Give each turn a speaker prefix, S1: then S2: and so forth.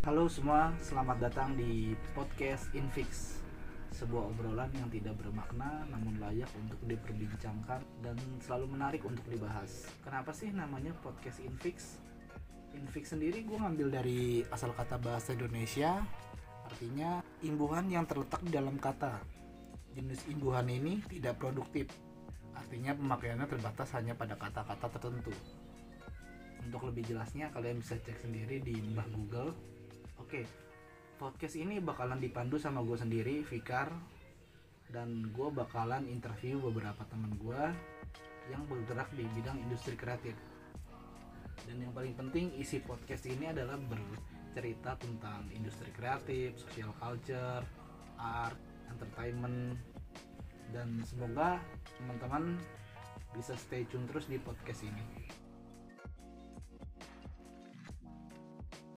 S1: Halo semua, selamat datang di podcast Infix Sebuah obrolan yang tidak bermakna namun layak untuk diperbincangkan dan selalu menarik untuk dibahas. Kenapa sih namanya podcast Infix? Infix sendiri gue ngambil dari asal kata bahasa Indonesia Artinya imbuhan yang terletak di dalam kata. Jenis imbuhan ini tidak produktif. Artinya pemakaiannya terbatas hanya pada kata-kata tertentu. Untuk lebih jelasnya kalian bisa cek sendiri di Mbah Google Oke, podcast ini bakalan dipandu sama gue sendiri, Fikar, dan gue bakalan interview beberapa teman gue yang bergerak di bidang industri kreatif. Dan yang paling penting isi podcast ini adalah bercerita tentang industri kreatif, social culture, art, entertainment, dan semoga teman-teman bisa stay tune terus di podcast ini.